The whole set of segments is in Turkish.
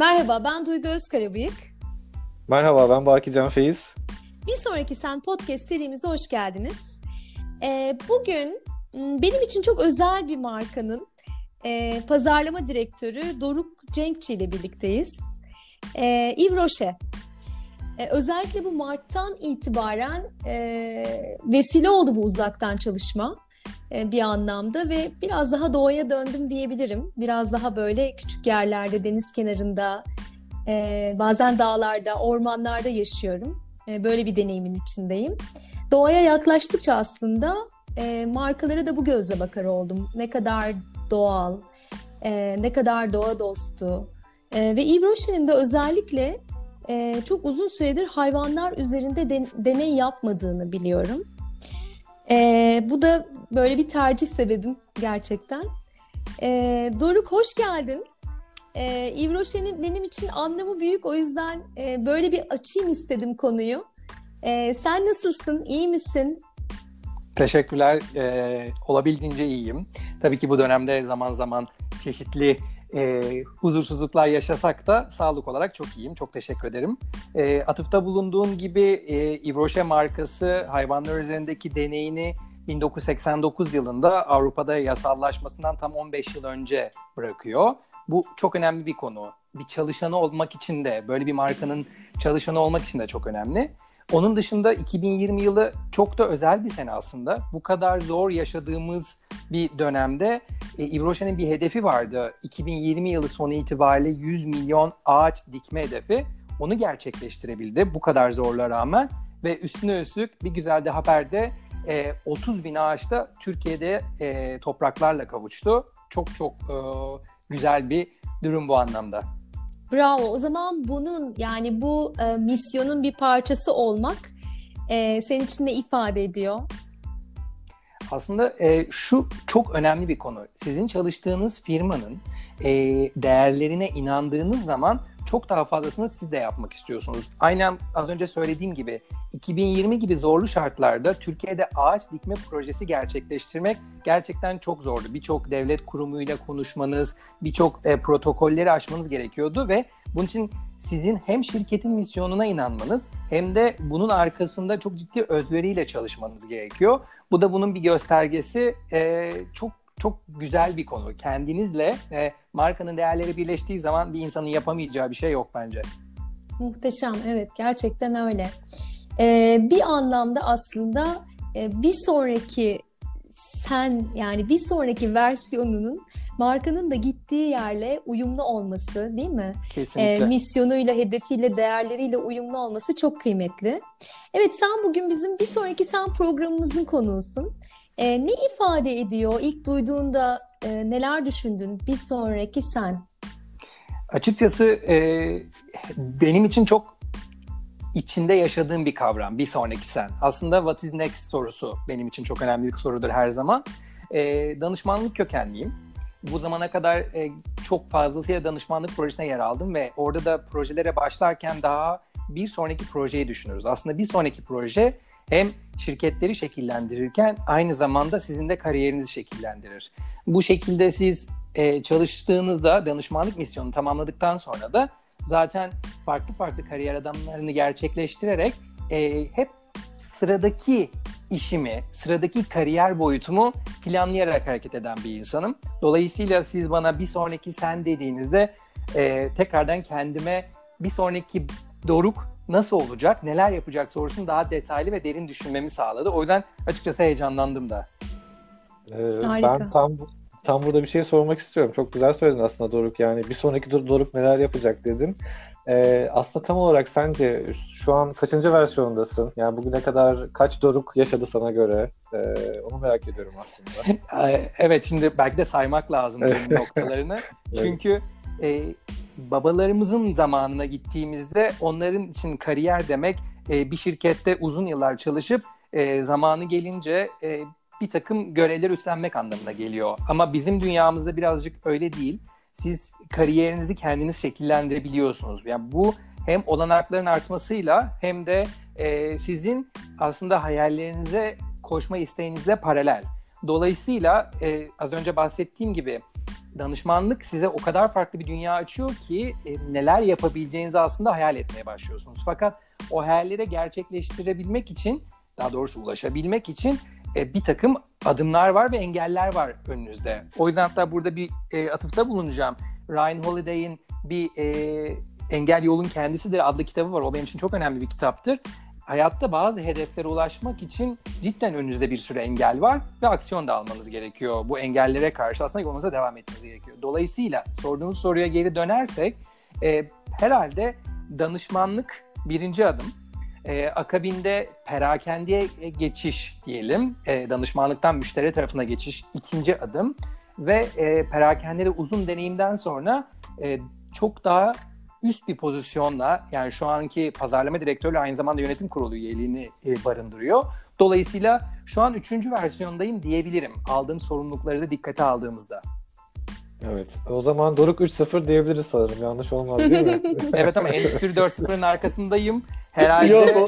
Merhaba, ben Duygu Özkarabıyık. Merhaba, ben Baki Can Feyiz. Bir sonraki Sen Podcast serimize hoş geldiniz. Ee, bugün benim için çok özel bir markanın e, pazarlama direktörü Doruk Cenkçi ile birlikteyiz. E, Yves Rocher. E, özellikle bu Mart'tan itibaren e, vesile oldu bu uzaktan çalışma bir anlamda ve biraz daha doğaya döndüm diyebilirim. Biraz daha böyle küçük yerlerde, deniz kenarında, e, bazen dağlarda, ormanlarda yaşıyorum. E, böyle bir deneyimin içindeyim. Doğaya yaklaştıkça aslında e, markalara da bu gözle bakar oldum. Ne kadar doğal, e, ne kadar doğa dostu. E, ve Rocher'in de özellikle e, çok uzun süredir hayvanlar üzerinde de, deney yapmadığını biliyorum. E, bu da böyle bir tercih sebebim gerçekten. E, Doruk hoş geldin. E, Yves Rocher'in benim için anlamı büyük o yüzden e, böyle bir açayım istedim konuyu. E, sen nasılsın, iyi misin? Teşekkürler. Ee, olabildiğince iyiyim. Tabii ki bu dönemde zaman zaman çeşitli e, huzursuzluklar yaşasak da sağlık olarak çok iyiyim. Çok teşekkür ederim. E, atıfta bulunduğun gibi e, Ivroşe markası hayvanlar üzerindeki deneyini 1989 yılında Avrupa'da yasallaşmasından tam 15 yıl önce bırakıyor. Bu çok önemli bir konu. Bir çalışanı olmak için de, böyle bir markanın çalışanı olmak için de çok önemli. Onun dışında 2020 yılı çok da özel bir sene aslında. Bu kadar zor yaşadığımız bir dönemde e, İvroşen'in bir hedefi vardı. 2020 yılı sonu itibariyle 100 milyon ağaç dikme hedefi. Onu gerçekleştirebildi bu kadar zorla rağmen. Ve üstüne üstlük bir güzel de haberde e, 30 bin ağaçta Türkiye'de e, topraklarla kavuştu. Çok çok e, güzel bir durum bu anlamda. Bravo. O zaman bunun yani bu e, misyonun bir parçası olmak e, senin için ne ifade ediyor? Aslında e, şu çok önemli bir konu. Sizin çalıştığınız firmanın e, değerlerine inandığınız zaman çok daha fazlasını siz de yapmak istiyorsunuz. Aynen az önce söylediğim gibi 2020 gibi zorlu şartlarda Türkiye'de ağaç dikme projesi gerçekleştirmek gerçekten çok zordu. Birçok devlet kurumuyla konuşmanız, birçok e, protokolleri aşmanız gerekiyordu ve bunun için sizin hem şirketin misyonuna inanmanız hem de bunun arkasında çok ciddi özveriyle çalışmanız gerekiyor. Bu da bunun bir göstergesi. E, çok çok güzel bir konu. Kendinizle e, markanın değerleri birleştiği zaman bir insanın yapamayacağı bir şey yok bence. Muhteşem, evet gerçekten öyle. Ee, bir anlamda aslında e, bir sonraki sen yani bir sonraki versiyonunun markanın da gittiği yerle uyumlu olması değil mi? Kesinlikle. E, misyonuyla, hedefiyle, değerleriyle uyumlu olması çok kıymetli. Evet sen bugün bizim bir sonraki sen programımızın konuğusun. E, ne ifade ediyor? İlk duyduğunda e, neler düşündün? Bir sonraki sen. Açıkçası e, benim için çok içinde yaşadığım bir kavram. Bir sonraki sen. Aslında what is next sorusu benim için çok önemli bir sorudur her zaman. E, danışmanlık kökenliyim. Bu zamana kadar e, çok fazlasıyla danışmanlık projesine yer aldım ve orada da projelere başlarken daha bir sonraki projeyi düşünürüz. Aslında bir sonraki proje hem şirketleri şekillendirirken aynı zamanda sizin de kariyerinizi şekillendirir. Bu şekilde siz e, çalıştığınızda danışmanlık misyonunu tamamladıktan sonra da zaten farklı farklı kariyer adamlarını gerçekleştirerek e, hep sıradaki işimi, sıradaki kariyer boyutumu planlayarak hareket eden bir insanım. Dolayısıyla siz bana bir sonraki sen dediğinizde e, tekrardan kendime bir sonraki Doruk nasıl olacak, neler yapacak sorusunu daha detaylı ve derin düşünmemi sağladı. O yüzden açıkçası heyecanlandım da. Ee, ben tam tam burada bir şey sormak istiyorum. Çok güzel söyledin aslında Doruk yani. Bir sonraki Doruk neler yapacak dedin. Ee, aslında tam olarak sence şu an kaçıncı versiyondasın? Yani bugüne kadar kaç Doruk yaşadı sana göre? Ee, onu merak ediyorum aslında. evet şimdi belki de saymak lazım noktalarını. Çünkü e, babalarımızın zamanına gittiğimizde onların için kariyer demek e, bir şirkette uzun yıllar çalışıp e, zamanı gelince e, bir takım görevler üstlenmek anlamına geliyor. Ama bizim dünyamızda birazcık öyle değil. Siz kariyerinizi kendiniz şekillendirebiliyorsunuz. Yani bu hem olanakların artmasıyla hem de e, sizin aslında hayallerinize koşma isteğinizle paralel. Dolayısıyla e, az önce bahsettiğim gibi danışmanlık size o kadar farklı bir dünya açıyor ki e, neler yapabileceğinizi aslında hayal etmeye başlıyorsunuz. Fakat o hayalleri gerçekleştirebilmek için, daha doğrusu ulaşabilmek için e, bir takım adımlar var ve engeller var önünüzde. O yüzden hatta burada bir e, atıfta bulunacağım. Ryan Holiday'in bir e, Engel Yolun Kendisidir adlı kitabı var. O benim için çok önemli bir kitaptır. Hayatta bazı hedeflere ulaşmak için cidden önünüzde bir sürü engel var ve aksiyon da almanız gerekiyor. Bu engellere karşı aslında yolunuza devam etmeniz gerekiyor. Dolayısıyla sorduğunuz soruya geri dönersek e, herhalde danışmanlık birinci adım. E, akabinde perakendeye geçiş diyelim. E, danışmanlıktan müşteri tarafına geçiş ikinci adım. Ve e, perakendede uzun deneyimden sonra e, çok daha üst bir pozisyonla yani şu anki pazarlama direktörü aynı zamanda yönetim kurulu üyeliğini e, barındırıyor. Dolayısıyla şu an üçüncü versiyondayım diyebilirim. Aldığım sorumlulukları da dikkate aldığımızda. Evet. O zaman Doruk 3-0 diyebiliriz sanırım. Yanlış olmaz değil mi? evet ama Endüstri 4.0'ın arkasındayım. Herhalde Yok, o...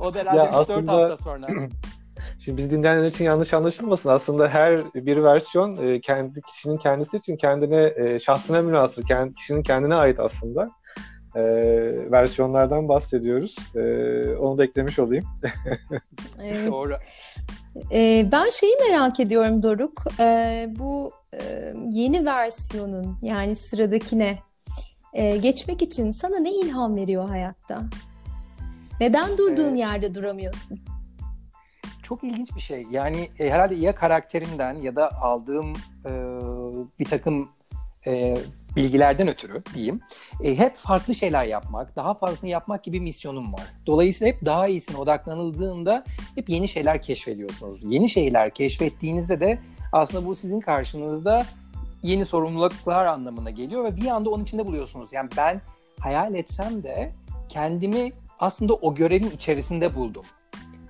o da herhalde ya 3-4 aslında... hafta sonra. Şimdi biz dinleyenler için yanlış anlaşılmasın. Aslında her bir versiyon e, kendi kişinin kendisi için kendine e, şahsına münasır, kendi, kişinin kendine ait aslında e, versiyonlardan bahsediyoruz. E, onu da eklemiş olayım. evet. Doğru. E, ben şeyi merak ediyorum Doruk. E, bu e, yeni versiyonun yani sıradakine e, geçmek için sana ne ilham veriyor hayatta? Neden durduğun evet. yerde duramıyorsun? Çok ilginç bir şey. Yani e, herhalde ya karakterimden ya da aldığım e, bir takım e, bilgilerden ötürü diyeyim. E, hep farklı şeyler yapmak, daha fazlasını yapmak gibi misyonum var. Dolayısıyla hep daha iyisine odaklanıldığında hep yeni şeyler keşfediyorsunuz. Yeni şeyler keşfettiğinizde de aslında bu sizin karşınızda yeni sorumluluklar anlamına geliyor ve bir anda onun içinde buluyorsunuz. Yani ben hayal etsem de kendimi aslında o görevin içerisinde buldum.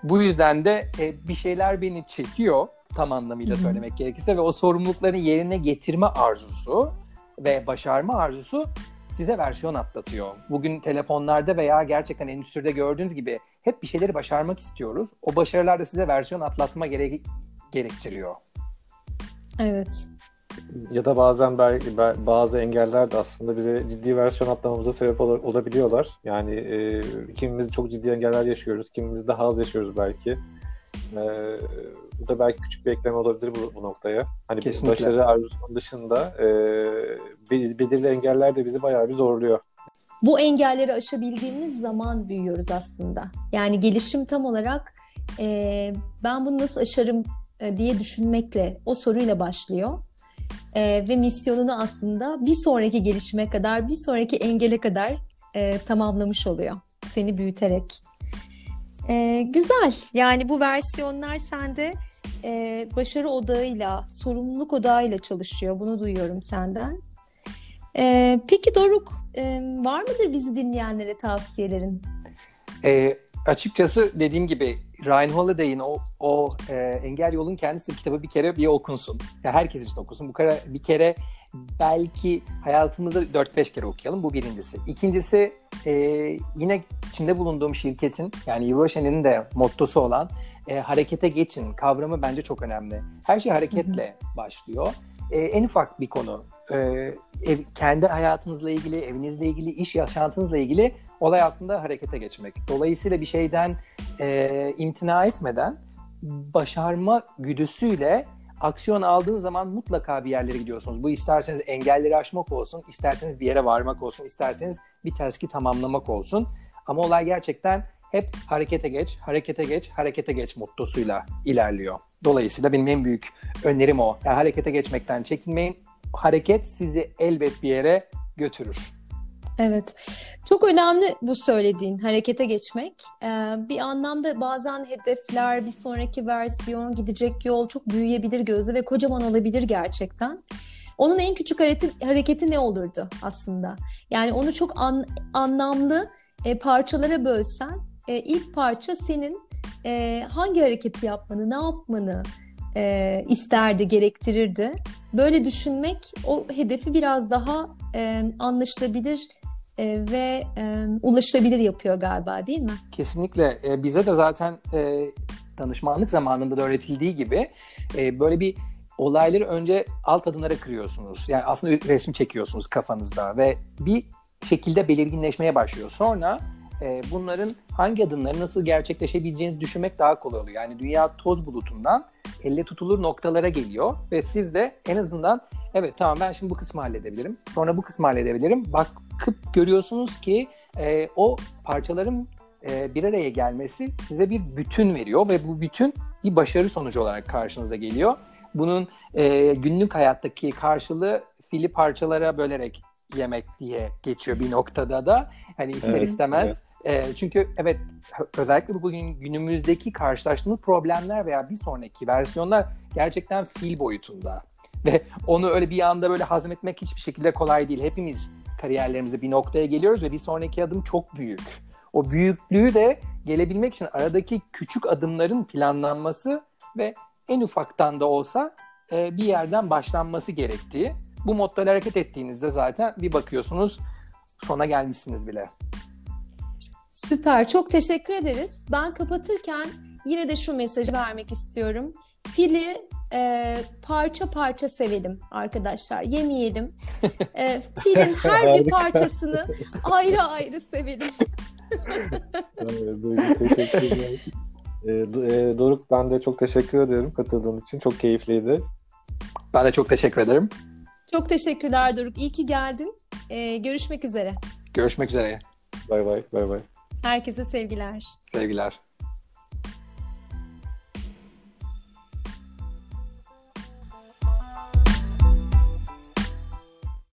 Bu yüzden de e, bir şeyler beni çekiyor tam anlamıyla söylemek gerekirse ve o sorumlulukları yerine getirme arzusu ve başarma arzusu size versiyon atlatıyor. Bugün telefonlarda veya gerçekten endüstride gördüğünüz gibi hep bir şeyleri başarmak istiyoruz. O başarılar da size versiyon atlatma gere- gerektiriyor. Evet ya da bazen belki bazı engeller de aslında bize ciddi versiyon atlamamıza sebep ol- olabiliyorlar. Yani e, kimimiz çok ciddi engeller yaşıyoruz, kimimiz daha az yaşıyoruz belki. E, bu da belki küçük bir ekleme olabilir bu, bu noktaya. Hani Kesinlikle. başarı arzusunun dışında e, belirli engeller de bizi bayağı bir zorluyor. Bu engelleri aşabildiğimiz zaman büyüyoruz aslında. Yani gelişim tam olarak e, ben bunu nasıl aşarım e, diye düşünmekle, o soruyla başlıyor e, ve misyonunu aslında bir sonraki gelişime kadar, bir sonraki engele kadar e, tamamlamış oluyor. Seni büyüterek. E, güzel. Yani bu versiyonlar sende e, başarı odağıyla, sorumluluk odağıyla çalışıyor. Bunu duyuyorum senden. E, peki Doruk, e, var mıdır bizi dinleyenlere tavsiyelerin? E, açıkçası dediğim gibi Ryan Holiday'in o, o e, Engel Yolun kendisi kitabı bir kere bir okunsun. Ya herkes için okunsun. Bu kere bir kere belki hayatımızda 4-5 kere okuyalım. Bu birincisi. İkincisi e, yine içinde bulunduğum şirketin yani Yuvashen'in de mottosu olan e, harekete geçin kavramı bence çok önemli. Her şey hareketle başlıyor. E, en ufak bir konu. E, ev, kendi hayatınızla ilgili, evinizle ilgili, iş yaşantınızla ilgili olay aslında harekete geçmek. Dolayısıyla bir şeyden e, imtina etmeden başarma güdüsüyle aksiyon aldığınız zaman mutlaka bir yerlere gidiyorsunuz. Bu isterseniz engelleri aşmak olsun, isterseniz bir yere varmak olsun, isterseniz bir taski tamamlamak olsun. Ama olay gerçekten hep harekete geç, harekete geç, harekete geç mottosuyla ilerliyor. Dolayısıyla benim en büyük önerim o. Yani harekete geçmekten çekinmeyin. Hareket sizi elbet bir yere götürür. Evet. Çok önemli bu söylediğin harekete geçmek. Ee, bir anlamda bazen hedefler, bir sonraki versiyon, gidecek yol çok büyüyebilir gözle ve kocaman olabilir gerçekten. Onun en küçük hareketi, hareketi ne olurdu aslında? Yani onu çok an, anlamlı e, parçalara bölsen, e, ilk parça senin e, hangi hareketi yapmanı, ne yapmanı e, isterdi, gerektirirdi. Böyle düşünmek o hedefi biraz daha e, anlaşılabilir e, ve e, ulaşılabilir yapıyor galiba değil mi? Kesinlikle. E, bize de zaten e, danışmanlık zamanında da öğretildiği gibi e, böyle bir olayları önce alt adımlara kırıyorsunuz. Yani aslında resim çekiyorsunuz kafanızda ve bir şekilde belirginleşmeye başlıyor. Sonra e, bunların hangi adımları nasıl gerçekleşebileceğinizi düşünmek daha kolay oluyor. Yani dünya toz bulutundan elle tutulur noktalara geliyor ve siz de en azından evet tamam ben şimdi bu kısmı halledebilirim. Sonra bu kısmı halledebilirim. Bakıp görüyorsunuz ki e, o parçaların e, bir araya gelmesi size bir bütün veriyor ve bu bütün bir başarı sonucu olarak karşınıza geliyor. Bunun e, günlük hayattaki karşılığı fili parçalara bölerek yemek diye geçiyor bir noktada da. Hani ister evet, istemez. E, çünkü evet özellikle bugün günümüzdeki karşılaştığımız problemler veya bir sonraki versiyonlar gerçekten fil boyutunda. Ve onu öyle bir anda böyle hazmetmek hiçbir şekilde kolay değil. Hepimiz kariyerlerimizde bir noktaya geliyoruz ve bir sonraki adım çok büyük. O büyüklüğü de gelebilmek için aradaki küçük adımların planlanması ve en ufaktan da olsa e, bir yerden başlanması gerektiği. Bu modda hareket ettiğinizde zaten bir bakıyorsunuz sona gelmişsiniz bile. Süper. Çok teşekkür ederiz. Ben kapatırken yine de şu mesajı vermek istiyorum. Fili e, parça parça sevelim arkadaşlar. Yemeyelim. E, filin her bir parçasını ayrı ayrı sevelim. evet, teşekkürler. E, e, Doruk ben de çok teşekkür ederim katıldığın için. Çok keyifliydi. Ben de çok teşekkür ederim. Çok teşekkürler Doruk. İyi ki geldin. Ee, görüşmek üzere. Görüşmek üzere. Bay bay. Bay bay. Herkese sevgiler. Sevgiler.